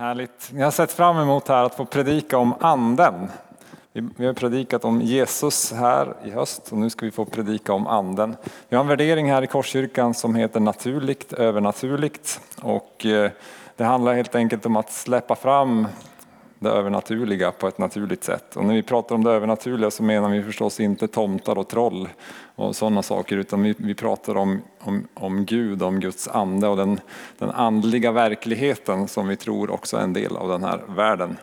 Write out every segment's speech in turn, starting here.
Härligt. Jag har sett fram emot här att få predika om anden. Vi har predikat om Jesus här i höst och nu ska vi få predika om anden. Vi har en värdering här i Korskyrkan som heter naturligt övernaturligt och eh, det handlar helt enkelt om att släppa fram det övernaturliga på ett naturligt sätt. Och när vi pratar om det övernaturliga så menar vi förstås inte tomtar och troll och sådana saker utan vi, vi pratar om, om, om Gud, om Guds ande och den, den andliga verkligheten som vi tror också är en del av den här världen.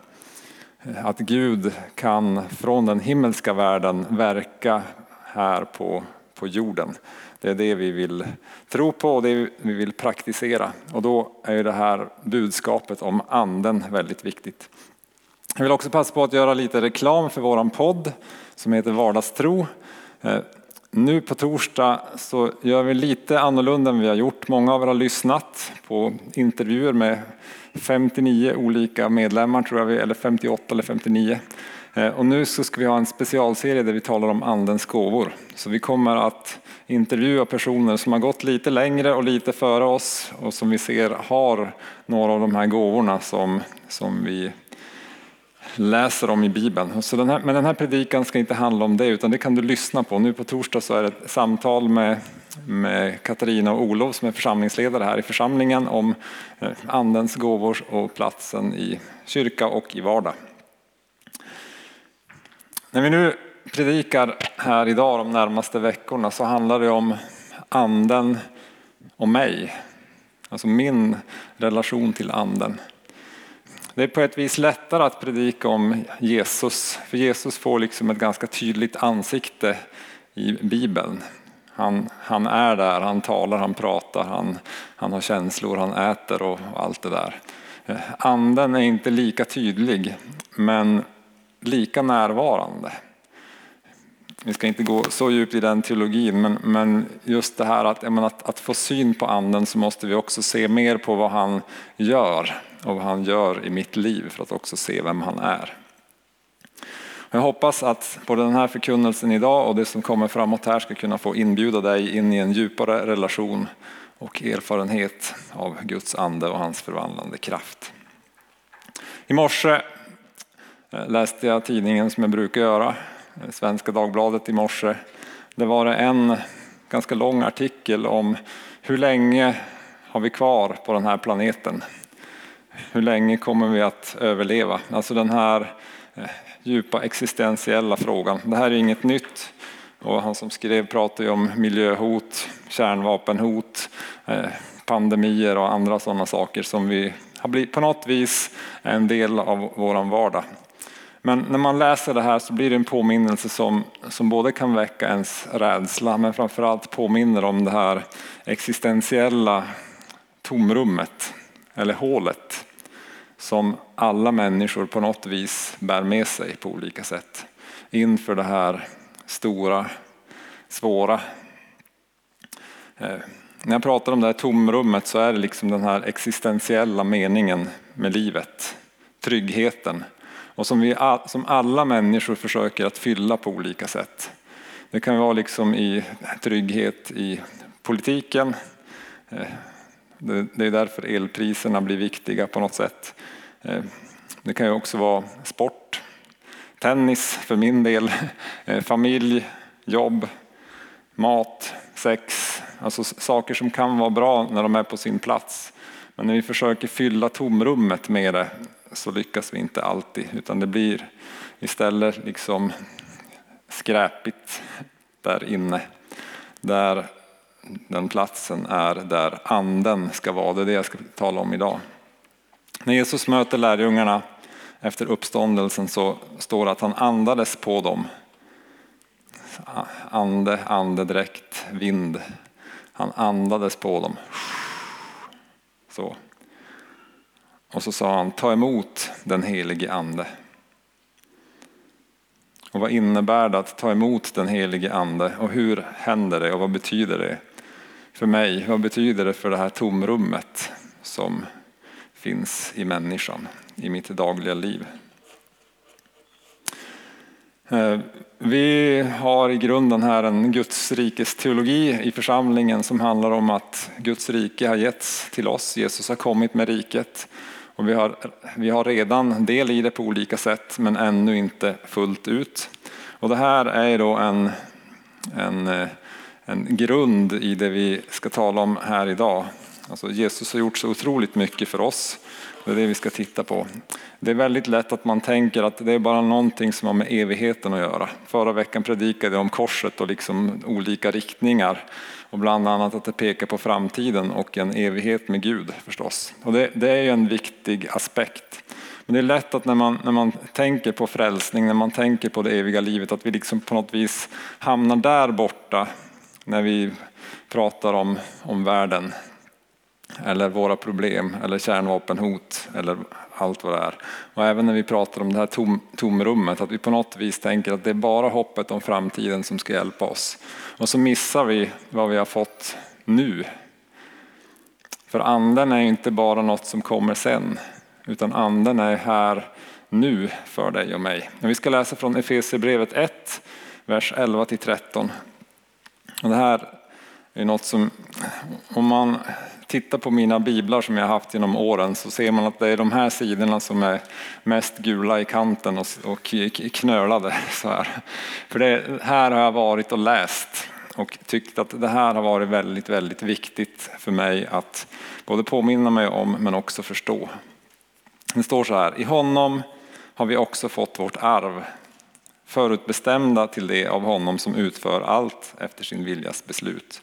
Att Gud kan från den himmelska världen verka här på, på jorden. Det är det vi vill tro på och det vi vill praktisera. Och då är det här budskapet om anden väldigt viktigt. Jag vill också passa på att göra lite reklam för vår podd som heter Vardagstro. Eh, nu på torsdag så gör vi lite annorlunda än vi har gjort. Många av er har lyssnat på intervjuer med 59 olika medlemmar, tror jag, eller 58 eller 59. Eh, och nu så ska vi ha en specialserie där vi talar om Andens gåvor. Så vi kommer att intervjua personer som har gått lite längre och lite före oss och som vi ser har några av de här gåvorna som, som vi läser om i Bibeln. Så den här, men den här predikan ska inte handla om det utan det kan du lyssna på. Nu på torsdag så är det ett samtal med, med Katarina och Olof som är församlingsledare här i församlingen om eh, andens gåvor och platsen i kyrka och i vardag. När vi nu predikar här idag de närmaste veckorna så handlar det om anden och mig. Alltså min relation till anden. Det är på ett vis lättare att predika om Jesus, för Jesus får liksom ett ganska tydligt ansikte i Bibeln. Han, han är där, han talar, han pratar, han, han har känslor, han äter och allt det där. Anden är inte lika tydlig, men lika närvarande. Vi ska inte gå så djupt i den teologin, men, men just det här att, att, att få syn på anden så måste vi också se mer på vad han gör och vad han gör i mitt liv för att också se vem han är. Jag hoppas att både den här förkunnelsen idag och det som kommer framåt här ska kunna få inbjuda dig in i en djupare relation och erfarenhet av Guds ande och hans förvandlande kraft. I morse eh, läste jag tidningen som jag brukar göra, eh, Svenska Dagbladet i morse. Det var en ganska lång artikel om hur länge har vi kvar på den här planeten? Hur länge kommer vi att överleva? Alltså den här eh, djupa existentiella frågan. Det här är inget nytt. Och han som skrev pratar ju om miljöhot, kärnvapenhot, eh, pandemier och andra sådana saker som vi har blivit på något vis en del av våran vardag. Men när man läser det här så blir det en påminnelse som, som både kan väcka ens rädsla men framförallt påminner om det här existentiella tomrummet eller hålet som alla människor på något vis bär med sig på olika sätt inför det här stora, svåra. Eh, när jag pratar om det här tomrummet så är det liksom den här existentiella meningen med livet, tryggheten och som, vi, som alla människor försöker att fylla på olika sätt. Det kan vara liksom i trygghet i politiken, eh, det är därför elpriserna blir viktiga på något sätt. Eh, det kan ju också vara sport, tennis för min del, eh, familj, jobb, mat, sex. Alltså saker som kan vara bra när de är på sin plats. Men när vi försöker fylla tomrummet med det så lyckas vi inte alltid utan det blir istället liksom skräpigt där inne. Där den platsen är där anden ska vara. Det är det jag ska tala om idag. När Jesus möter lärjungarna efter uppståndelsen så står det att han andades på dem. Ande, andedräkt, vind. Han andades på dem. Så. Och så sa han, ta emot den helige ande. Och vad innebär det att ta emot den helige ande och hur händer det och vad betyder det? För mig? Vad betyder det för det här tomrummet som finns i människan i mitt dagliga liv? Eh, vi har i grunden här en Guds rikes teologi i församlingen som handlar om att Guds rike har getts till oss. Jesus har kommit med riket Och vi har, vi har redan del i det på olika sätt men ännu inte fullt ut. Och det här är då en, en, eh, en grund i det vi ska tala om här idag. Alltså Jesus har gjort så otroligt mycket för oss. Det är det vi ska titta på. Det är väldigt lätt att man tänker att det är bara någonting som har med evigheten att göra. Förra veckan predikade jag om korset och liksom olika riktningar. Och bland annat att det pekar på framtiden och en evighet med Gud förstås. Och det, det är ju en viktig aspekt. Men det är lätt att när man, när man tänker på frälsning, när man tänker på det eviga livet, att vi liksom på något vis hamnar där borta när vi pratar om, om världen eller våra problem eller kärnvapenhot eller allt vad det är. Och även när vi pratar om det här tom, tomrummet, att vi på något vis tänker att det är bara hoppet om framtiden som ska hjälpa oss. Och så missar vi vad vi har fått nu. För anden är inte bara något som kommer sen, utan anden är här nu för dig och mig. Vi ska läsa från Efesierbrevet 1, vers 11 till 13. Och det här är något som, om man tittar på mina biblar som jag haft genom åren så ser man att det är de här sidorna som är mest gula i kanten och knölade så här. För det här har jag varit och läst och tyckt att det här har varit väldigt, väldigt viktigt för mig att både påminna mig om men också förstå. Det står så här, i honom har vi också fått vårt arv, förutbestämda till det av honom som utför allt efter sin viljas beslut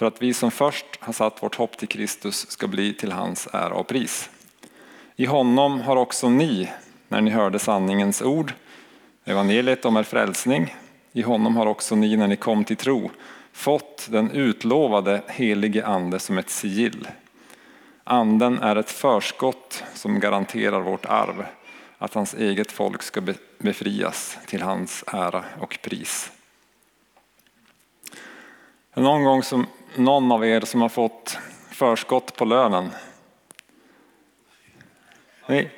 för att vi som först har satt vårt hopp till Kristus ska bli till hans ära och pris. I honom har också ni, när ni hörde sanningens ord, evangeliet om er frälsning, i honom har också ni när ni kom till tro fått den utlovade helige ande som ett sigill. Anden är ett förskott som garanterar vårt arv, att hans eget folk ska befrias till hans ära och pris. Någon gång som någon av er som har fått förskott på lönen? Nej.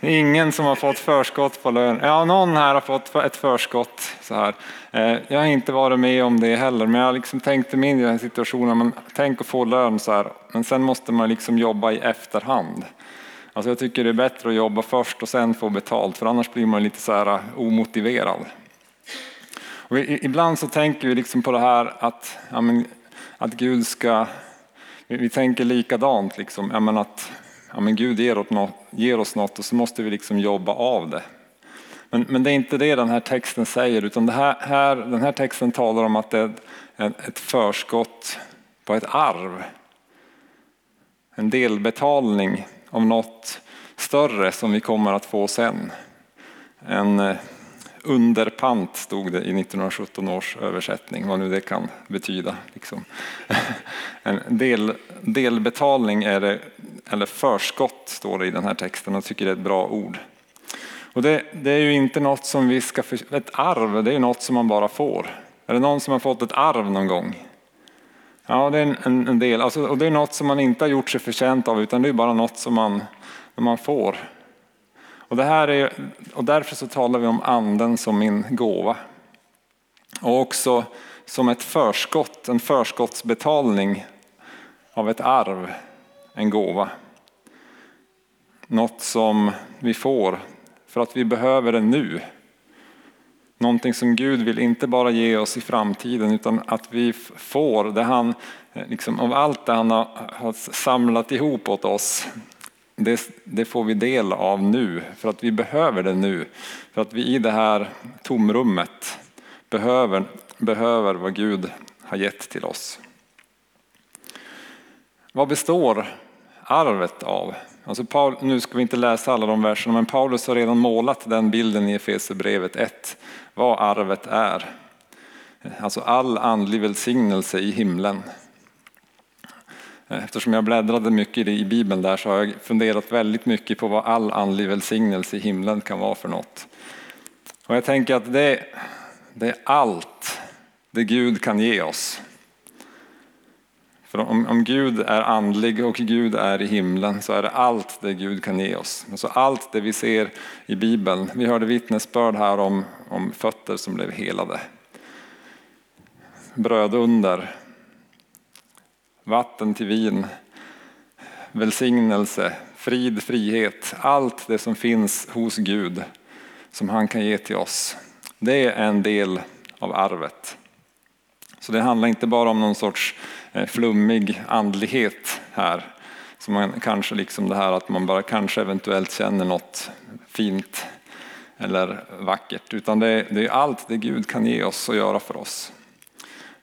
Ingen som har fått förskott på lön. Ja, någon här har fått ett förskott. Så här. Eh, jag har inte varit med om det heller, men jag liksom tänkte mig in i den situationen. Men tänk att få lön så här, men sen måste man liksom jobba i efterhand. Alltså jag tycker det är bättre att jobba först och sen få betalt, för annars blir man lite så här eh, omotiverad. Och ibland så tänker vi liksom på det här att ja, men, att Gud ska, vi tänker likadant, liksom, ja, men att ja, men Gud ger, åt något, ger oss något och så måste vi liksom jobba av det. Men, men det är inte det den här texten säger, utan det här, här, den här texten talar om att det är ett, ett förskott på ett arv. En delbetalning av något större som vi kommer att få sen. En, eh, Underpant stod det i 1917 års översättning, vad nu det kan betyda. Liksom. En del, delbetalning är det, eller förskott står det i den här texten och jag tycker det är ett bra ord. Och det, det, är ju inte något som vi ska, ett arv det är något som man bara får. Är det någon som har fått ett arv någon gång? Ja, det är en, en del, alltså, och det är något som man inte har gjort sig förtjänt av utan det är bara något som man, man får. Och, det här är, och därför så talar vi om anden som min gåva. Och också som ett förskott, en förskottsbetalning av ett arv, en gåva. Något som vi får för att vi behöver det nu. Någonting som Gud vill inte bara ge oss i framtiden utan att vi får det han, eh, liksom, av allt det han har, har samlat ihop åt oss det, det, får vi del av nu, för att vi behöver det nu. För att vi i det här tomrummet behöver, behöver vad Gud har gett till oss. Vad består arvet av? Alltså Paul, nu ska vi inte läsa alla de verserna, men Paulus har redan målat den bilden i Efesierbrevet 1, vad arvet är. Alltså all andlig välsignelse i himlen. Eftersom jag bläddrade mycket i Bibeln där så har jag funderat väldigt mycket på vad all andlig välsignelse i himlen kan vara för något. Och jag tänker att det, det är allt det Gud kan ge oss. För om, om, Gud är andlig och Gud är i himlen så är det allt det Gud kan ge oss. Alltså allt det vi ser i Bibeln. Vi hörde vittnesbörd här om, om fötter som blev helade. Brödunder, vatten till vin, välsignelse, frid, frihet, allt det som finns hos Gud som han kan ge till oss. Det är en del av arvet. Så det handlar inte bara om någon sorts Eh, flummig andlighet här. Så man kanske liksom det här att man bara kanske eventuellt känner något fint eller vackert. Utan det är, det är allt det Gud kan ge oss och göra för oss.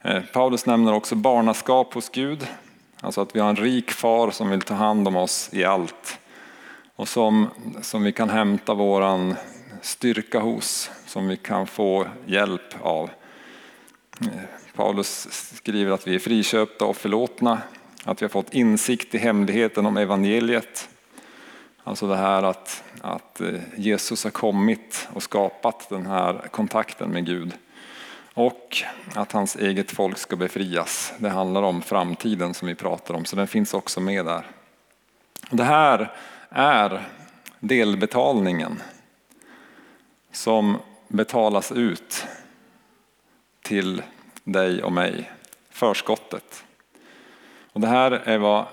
Eh, Paulus nämner också barnaskap hos Gud. Alltså att vi har en rik far som vill ta hand om oss i allt. Och som, som vi kan hämta våran styrka hos, som vi kan få hjälp av. Eh, Paulus skriver att vi är friköpta och förlåtna, att vi har fått insikt i hemligheten om evangeliet. Alltså det här att, att eh, Jesus har kommit och skapat den här kontakten med Gud. Och att hans eget folk ska befrias. Det handlar om framtiden som vi pratar om, så den finns också med där. Det här är delbetalningen som betalas ut till dig och mig, förskottet. Och det här är vad,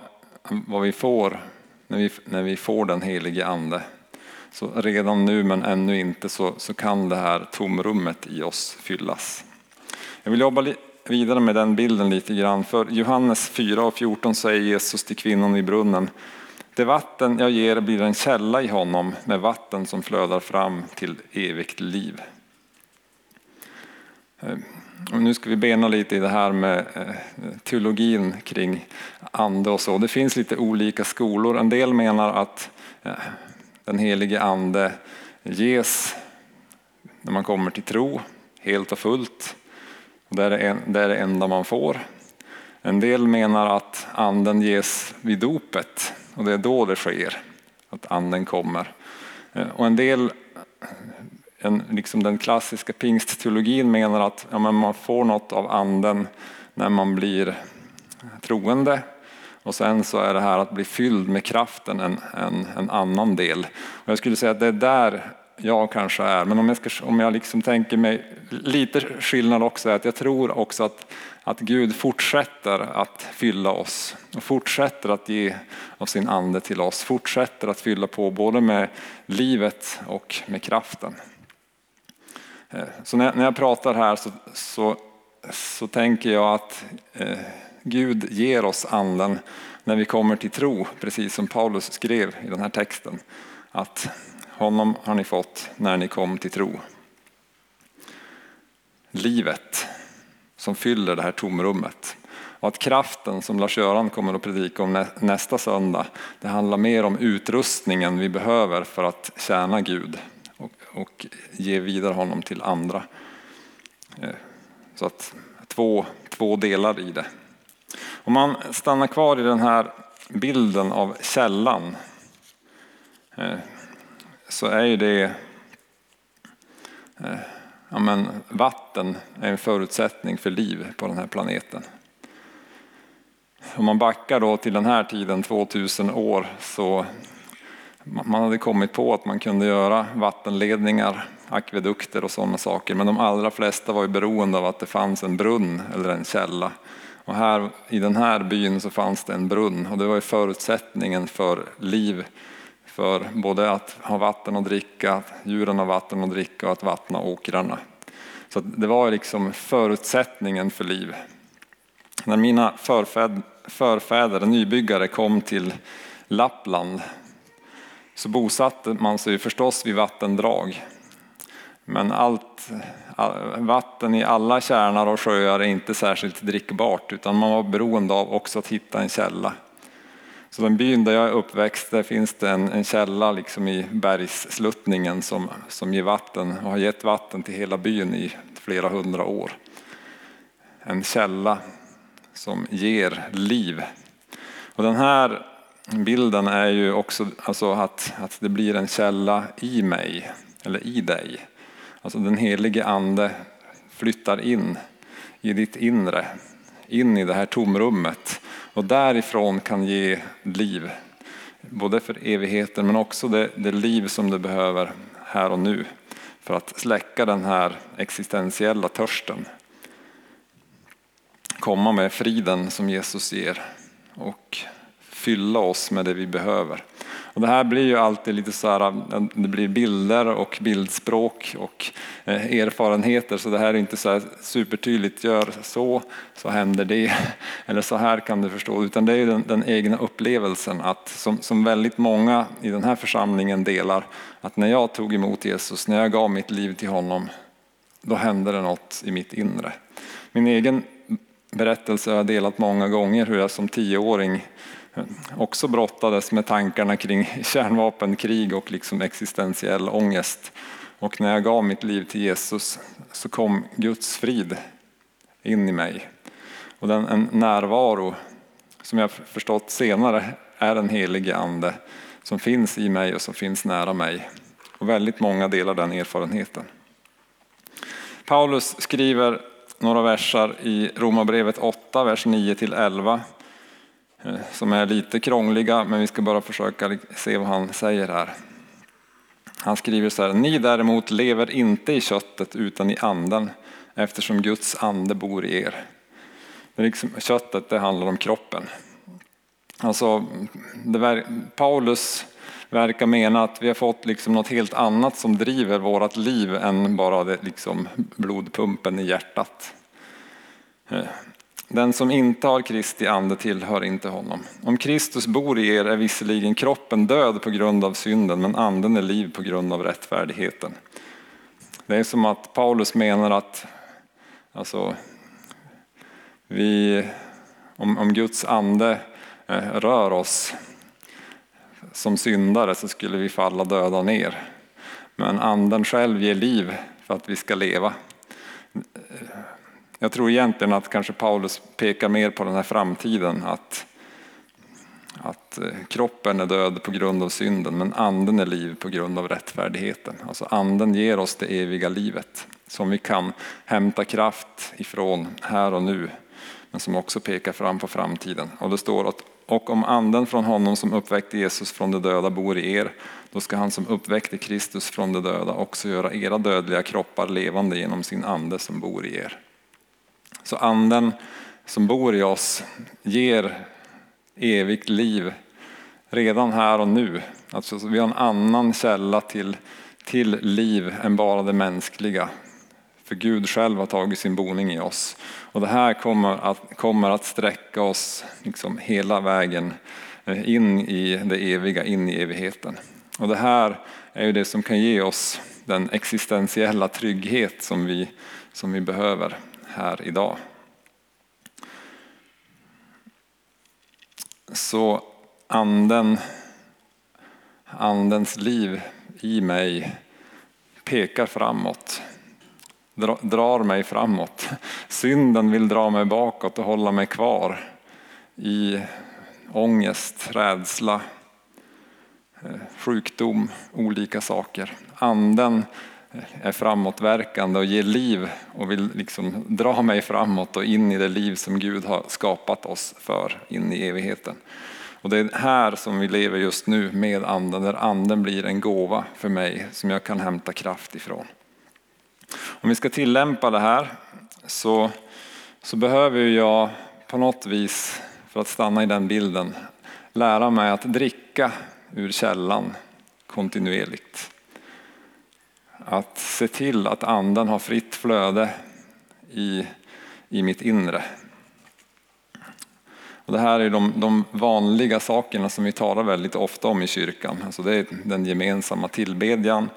vad vi får när vi, när vi får den helige ande. Så redan nu men ännu inte så, så kan det här tomrummet i oss fyllas. Jag vill jobba vidare med den bilden lite grann. För Johannes 4 och 14 säger Jesus till kvinnan i brunnen. Det vatten jag ger blir en källa i honom med vatten som flödar fram till evigt liv. Eh, och nu ska vi bena lite i det här med eh, teologin kring ande och så. Det finns lite olika skolor. En del menar att eh, den helige ande ges när man kommer till tro helt och fullt. Och det, är det, är det enda man får. En del menar att anden ges vid dopet och det är då det sker, att anden kommer. Eh, och en del, den, liksom den klassiska pingstteologin menar att ja, man får något av anden när man blir troende. Och sen så är det här att bli fylld med kraften en, en, en annan del. Och jag skulle säga att det är där jag kanske är. Men om jag, ska, om jag liksom tänker mig lite skillnad också är att jag tror också att, att Gud fortsätter att fylla oss och fortsätter att ge av sin ande till oss. Fortsätter att fylla på både med livet och med kraften. Eh, så när, när jag pratar här så, så, så tänker jag att eh, Gud ger oss anden när vi kommer till tro, precis som Paulus skrev i den här texten. Att honom har ni fått när ni kom till tro. Livet som fyller det här tomrummet. Och att kraften som Lars-Göran kommer att predika om nästa söndag, det handlar mer om utrustningen vi behöver för att tjäna Gud och, ge vidare honom till andra. Eh, så att två, två delar i det. Om man stannar kvar i den här bilden av källan eh, så är ju det eh, ja men, vatten är en förutsättning för liv på den här planeten. Om man backar då till den här tiden, 2000 år, så man hade kommit på att man kunde göra vattenledningar, akvedukter och sådana saker. Men de allra flesta var ju beroende av att det fanns en brunn eller en källa. Och här i den här byn så fanns det en brunn och det var ju förutsättningen för liv för både att ha vatten att dricka, djuren har vatten att dricka och att vattna åkrarna. Så det var liksom förutsättningen för liv. När mina förfäder, förfäder, nybyggare, kom till Lappland så bosatte man sig förstås vid vattendrag. Men allt vatten i alla kärnar och sjöar är inte särskilt drickbart utan man var beroende av också att hitta en källa. Så den byn där jag är uppväxt, där finns det en, en källa liksom i bergssluttningen som, som ger vatten och har gett vatten till hela byn i flera hundra år. En källa som ger liv. Och den här bilden är ju också alltså att, att det blir en källa i mig, eller i dig. Alltså den helige ande flyttar in i ditt inre, in i det här tomrummet och därifrån kan ge liv. Både för evigheten men också det, det liv som du behöver här och nu för att släcka den här existentiella törsten. Komma med friden som Jesus ger och fylla oss med det vi behöver. Och det här blir ju alltid lite så här, det blir bilder och bildspråk och eh, erfarenheter så det här är inte så här supertydligt, gör så, så händer det, eller så här kan du förstå, utan det är ju den, den egna upplevelsen att som, som väldigt många i den här församlingen delar, att när jag tog emot Jesus, när jag gav mitt liv till honom, då hände det något i mitt inre. Min egen berättelse har jag delat många gånger hur jag som tioåring också brottades med tankarna kring kärnvapenkrig och liksom existentiell ångest. Och när jag gav mitt liv till Jesus så kom Guds frid in i mig. Och den, en närvaro som jag förstått senare är den helige ande som finns i mig och som finns nära mig. Och väldigt många delar den erfarenheten. Paulus skriver några versar i Romarbrevet 8, vers 9 till 11 Eh, som är lite krångliga, men vi ska bara försöka se vad han säger här. Han skriver så här, ni däremot lever inte i köttet utan i anden eftersom Guds ande bor i er. Det liksom, köttet det handlar om kroppen. Alltså, det, Paulus verkar mena att vi har fått liksom något helt annat som driver vårt liv än bara det, liksom blodpumpen i hjärtat. Eh, den som inte har Kristi ande tillhör inte honom. Om Kristus bor i er är visserligen kroppen död på grund av synden men anden är liv på grund av rättfärdigheten. Det är som att Paulus menar att alltså, vi, om, om Guds ande eh, rör oss som syndare så skulle vi falla döda ner. Men anden själv ger liv för att vi ska leva. Jag tror egentligen att kanske Paulus pekar mer på den här framtiden, att, att eh, kroppen är död på grund av synden, men anden är liv på grund av rättfärdigheten. Alltså anden ger oss det eviga livet som vi kan hämta kraft ifrån här och nu, men som också pekar fram på framtiden. Och det står att och om anden från honom som uppväckte Jesus från de döda bor i er, då ska han som uppväckte Kristus från de döda också göra era dödliga kroppar levande genom sin ande som bor i er. Så anden som bor i oss ger evigt liv redan här och nu. Alltså, vi har en annan källa till, till liv än bara det mänskliga. För Gud själv har tagit sin boning i oss. Och det här kommer att, kommer att sträcka oss liksom hela vägen eh, in i det eviga, in i evigheten. Och det här är ju det som kan ge oss den existentiella trygghet som vi, som vi behöver här idag. Så anden, andens liv i mig pekar framåt, drar mig framåt. Synden vill dra mig bakåt och hålla mig kvar i ångest, rädsla, eh, sjukdom, olika saker. Anden är framåtverkande och ger liv och vill liksom dra mig framåt och in i det liv som Gud har skapat oss för, in i evigheten. Och det är här som vi lever just nu med anden, där anden blir en gåva för mig som jag kan hämta kraft ifrån. Om vi ska tillämpa det här så, så behöver jag på något vis, för att stanna i den bilden, lära mig att dricka ur källan kontinuerligt att se till att anden har fritt flöde i, i mitt inre. Och det här är de, de vanliga sakerna som vi talar väldigt ofta om i kyrkan. Alltså det är den gemensamma tillbedjan,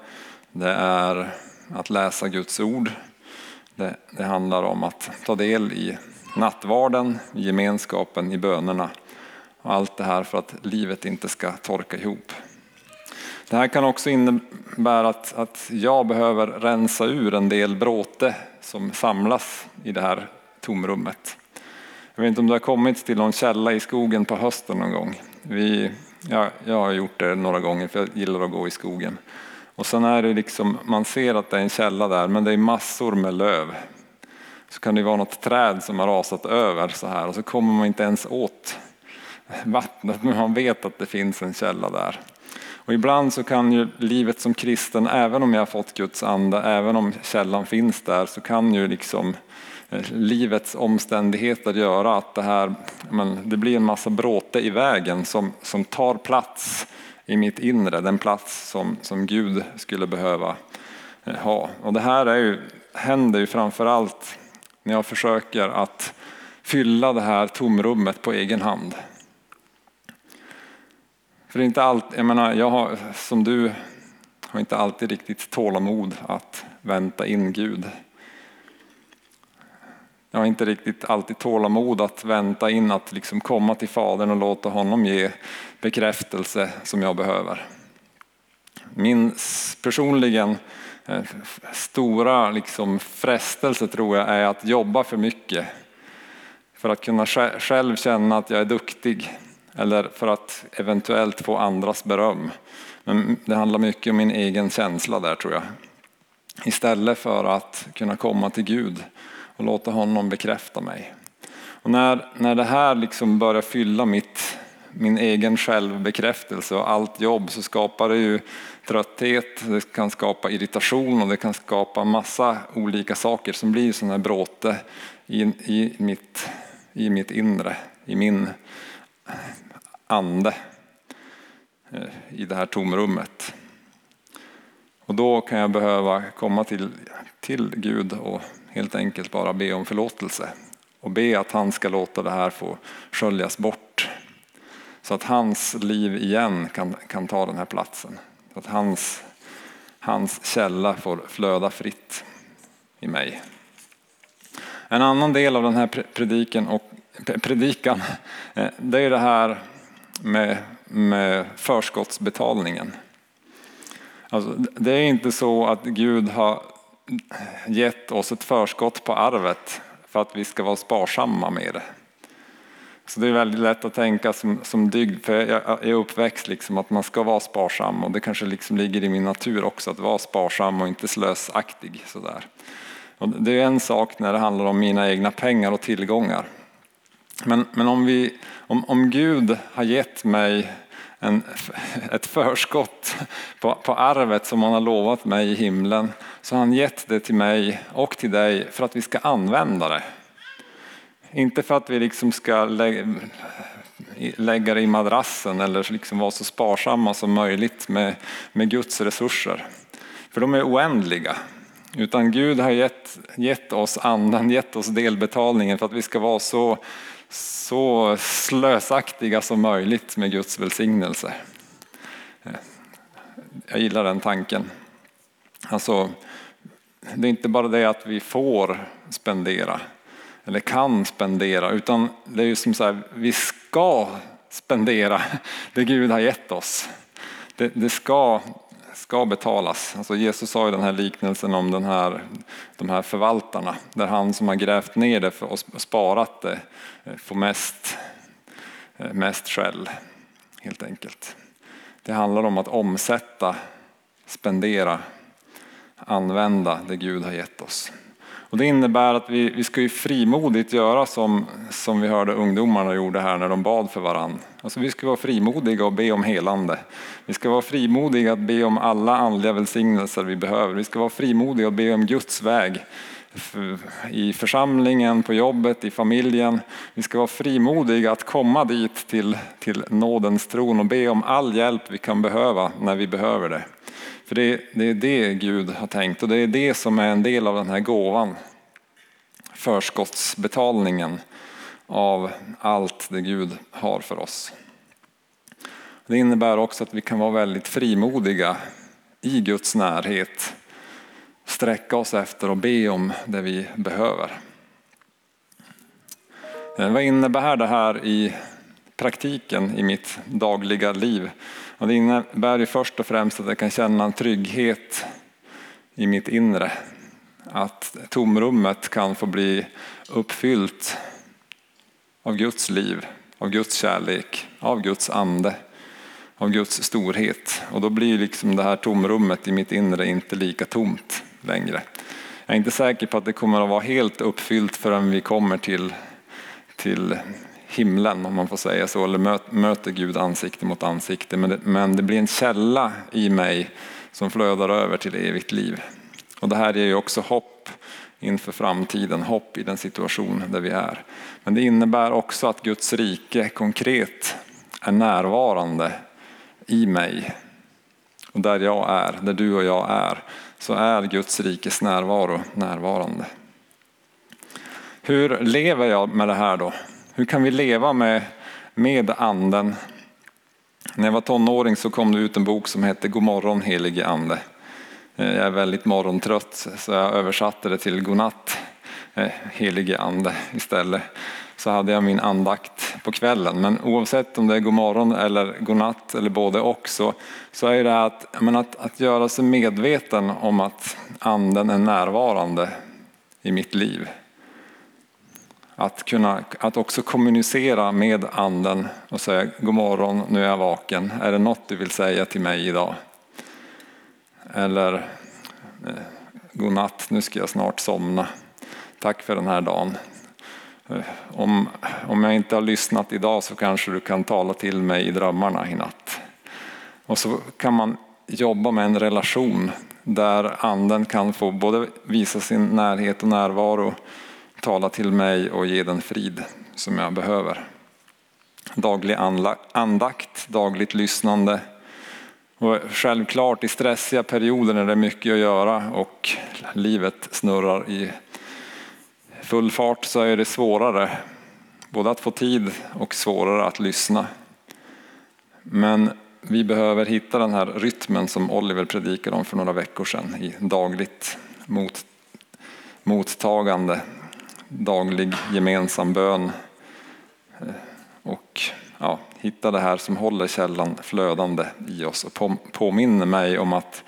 det är att läsa Guds ord, det, det handlar om att ta del i nattvarden, gemenskapen, i bönerna. Och allt det här för att livet inte ska torka ihop. Det här kan också innebära att, att jag behöver rensa ur en del bråte som samlas i det här tomrummet. Jag vet inte om du har kommit till någon källa i skogen på hösten någon gång. Vi, ja, jag har gjort det några gånger för jag gillar att gå i skogen. Och sen är det liksom, man ser att det är en källa där men det är massor med löv. Så kan det vara något träd som har rasat över så här och så kommer man inte ens åt vattnet men man vet att det finns en källa där. Och ibland så kan ju livet som kristen, även om jag har fått Guds ande, även om källan finns där, så kan ju liksom eh, livets omständigheter göra att det här, men det blir en massa bråte i vägen som, som tar plats i mitt inre, den plats som, som Gud skulle behöva eh, ha. Och det här är ju, händer ju framförallt när jag försöker att fylla det här tomrummet på egen hand. För det är inte allt, jag menar, jag har, som du har inte alltid riktigt tålamod att vänta in Gud. Jag har inte riktigt alltid tålamod att vänta in att liksom komma till Fadern och låta honom ge bekräftelse som jag behöver. Min personligen eh, stora liksom frestelse tror jag är att jobba för mycket. För att kunna själv känna att jag är duktig eller för att eventuellt få andras beröm. Men det handlar mycket om min egen känsla där tror jag. Istället för att kunna komma till Gud och låta honom bekräfta mig. Och när, när det här liksom börjar fylla mitt, min egen självbekräftelse och allt jobb så skapar det ju trötthet, det kan skapa irritation och det kan skapa massa olika saker som blir sådana här bråte i, i, mitt, i mitt inre, i min ande eh, i det här tomrummet. Och då kan jag behöva komma till, till Gud och helt enkelt bara be om förlåtelse och be att han ska låta det här få sköljas bort. Så att hans liv igen kan, kan ta den här platsen. Så att hans, hans källa får flöda fritt i mig. En annan del av den här prediken, och, predikan eh, det är det här med, med förskottsbetalningen. Alltså, det är inte så att Gud har gett oss ett förskott på arvet för att vi ska vara sparsamma med det. Så det är väldigt lätt att tänka som, som dygd, för jag är uppväxt liksom att man ska vara sparsam och det kanske liksom ligger i min natur också att vara sparsam och inte slösaktig. Sådär. Och det är en sak när det handlar om mina egna pengar och tillgångar. Men, men om, vi, om, om Gud har gett mig en, ett förskott på, på arvet som han har lovat mig i himlen så har han gett det till mig och till dig för att vi ska använda det. Inte för att vi liksom ska lägga, lägga det i madrassen eller liksom vara så sparsamma som möjligt med, med Guds resurser. För de är oändliga. Utan Gud har gett, gett oss andan, gett oss delbetalningen för att vi ska vara så så slösaktiga som möjligt med Guds välsignelse. Jag gillar den tanken. Alltså, det är inte bara det att vi får spendera eller kan spendera utan det är ju som så här, vi ska spendera det Gud har gett oss. Det, det ska ska betalas. Alltså Jesus sa ju den här liknelsen om den här, de här förvaltarna, där han som har grävt ner det och sparat det eh, får mest, eh, mest skäll, helt enkelt. Det handlar om att omsätta, spendera, använda det Gud har gett oss. Och det innebär att vi, vi ska ju frimodigt göra som, som vi hörde ungdomarna gjorde här när de bad för varann. Alltså vi ska vara frimodiga och be om helande. Vi ska vara frimodiga att be om alla andliga välsignelser vi behöver. Vi ska vara frimodiga och be om Guds väg i församlingen, på jobbet, i familjen. Vi ska vara frimodiga att komma dit till, till nådens tron och be om all hjälp vi kan behöva när vi behöver det. För det, det är det Gud har tänkt och det är det som är en del av den här gåvan. Förskottsbetalningen av allt det Gud har för oss. Det innebär också att vi kan vara väldigt frimodiga i Guds närhet. Sträcka oss efter och be om det vi behöver. Eh, vad innebär det här i praktiken i mitt dagliga liv? Och det innebär ju först och främst att jag kan känna en trygghet i mitt inre. Att tomrummet kan få bli uppfyllt av Guds liv, av Guds kärlek, av Guds ande, av Guds storhet. Och då blir liksom det här tomrummet i mitt inre inte lika tomt längre. Jag är inte säker på att det kommer att vara helt uppfyllt förrän vi kommer till, till himlen om man får säga så, eller möter Gud ansikte mot ansikte. Men det, men det blir en källa i mig som flödar över till evigt liv. Och det här ger ju också hopp inför framtiden, hopp i den situation där vi är. Men det innebär också att Guds rike konkret är närvarande i mig och där jag är, där du och jag är, så är Guds rikes närvaro närvarande. Hur lever jag med det här då? Hur kan vi leva med, med anden? När jag var tonåring så kom det ut en bok som hette God morgon helige ande. Eh, jag är väldigt morgontrött så jag översatte det till Godnatt eh, helige ande istället. Så hade jag min andakt på kvällen. Men oavsett om det är god morgon eller Godnatt eller både och så, så är det att, men att, att göra sig medveten om att anden är närvarande i mitt liv. Att, kunna, att också kommunicera med anden och säga god morgon, nu är jag vaken. Är det något du vill säga till mig idag? Eller eh, god natt, nu ska jag snart somna. Tack för den här dagen. Eh, om, om jag inte har lyssnat idag så kanske du kan tala till mig i drömmarna i natt. Och så kan man jobba med en relation där anden kan få både visa sin närhet och närvaro, tala till mig och ge den frid som jag behöver. Daglig andakt, dagligt lyssnande. Och självklart i stressiga perioder när det är mycket att göra och livet snurrar i full fart så är det svårare både att få tid och svårare att lyssna. Men vi behöver hitta den här rytmen som Oliver predikade om för några veckor sedan i dagligt mot, mottagande, daglig gemensam bön eh, och ja, hitta det här som håller källan flödande i oss och påminner mig om att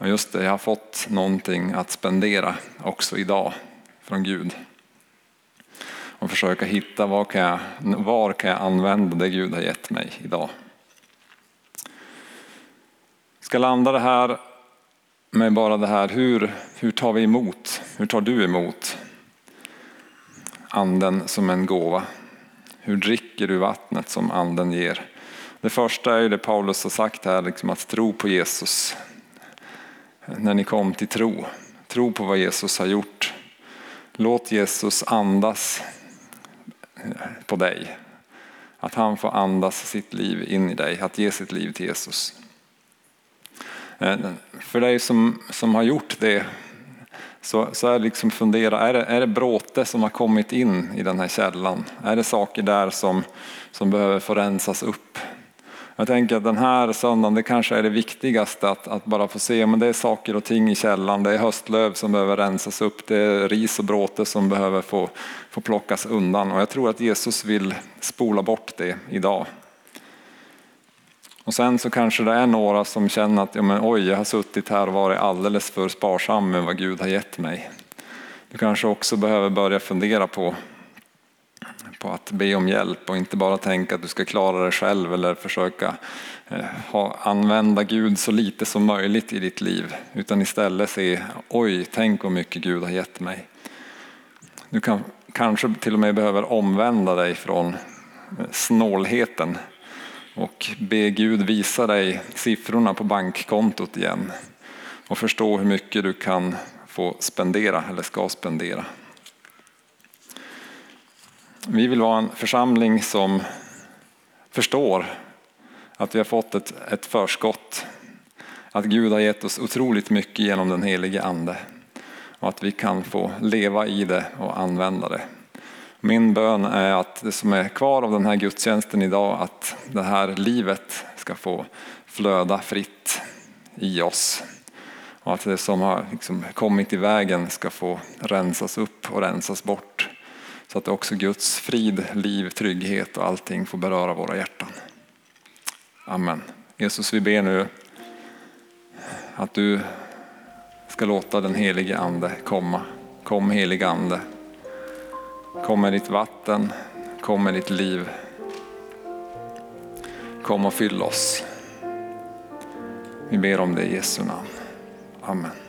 just det, jag har fått någonting att spendera också idag från Gud och försöka hitta var kan, jag, var kan jag använda det Gud har gett mig idag. Jag ska landa det här med bara det här, hur, hur tar vi emot, hur tar du emot anden som en gåva? Hur dricker du vattnet som anden ger? Det första är det Paulus har sagt här, liksom att tro på Jesus. När ni kom till tro, tro på vad Jesus har gjort. Låt Jesus andas eh, på dig. Att han får andas sitt liv in i dig, att ge sitt liv till Jesus. Eh, för dig som, som har gjort det så, så är liksom fundera, är det, är det bråte som har kommit in i den här källan? Är det saker där som, som behöver få rensas upp? Jag tänker att den här söndagen, det kanske är det viktigaste att, att bara få se, men det är saker och ting i källan, det är höstlöv som behöver rensas upp, det är ris och bråte som behöver få, få plockas undan och jag tror att Jesus vill spola bort det idag. Och sen så kanske det är några som känner att ja, men, oj, jag har suttit här och varit alldeles för sparsam med vad Gud har gett mig. Du kanske också behöver börja fundera på på att be om hjälp och inte bara tänka att du ska klara dig själv eller försöka eh, ha, använda Gud så lite som möjligt i ditt liv. Utan istället se, oj, tänk vad mycket Gud har gett mig. Du kan kanske till och med behöver omvända dig från eh, snålheten och be Gud visa dig siffrorna på bankkontot igen och förstå hur mycket du kan få spendera eller ska spendera. Vi vill vara en församling som förstår att vi har fått ett, ett förskott. Att Gud har gett oss otroligt mycket genom den helige Ande. Och att vi kan få leva i det och använda det. Min bön är att det som är kvar av den här gudstjänsten idag, att det här livet ska få flöda fritt i oss. Och att det som har liksom kommit i vägen ska få rensas upp och rensas bort. Så att också Guds frid, liv, trygghet och allting får beröra våra hjärtan. Amen. Jesus, vi ber nu att du ska låta den helige Ande komma. Kom helige Ande. Kom med ditt vatten, kom med ditt liv. Kom och fyll oss. Vi ber om det i Jesu namn. Amen.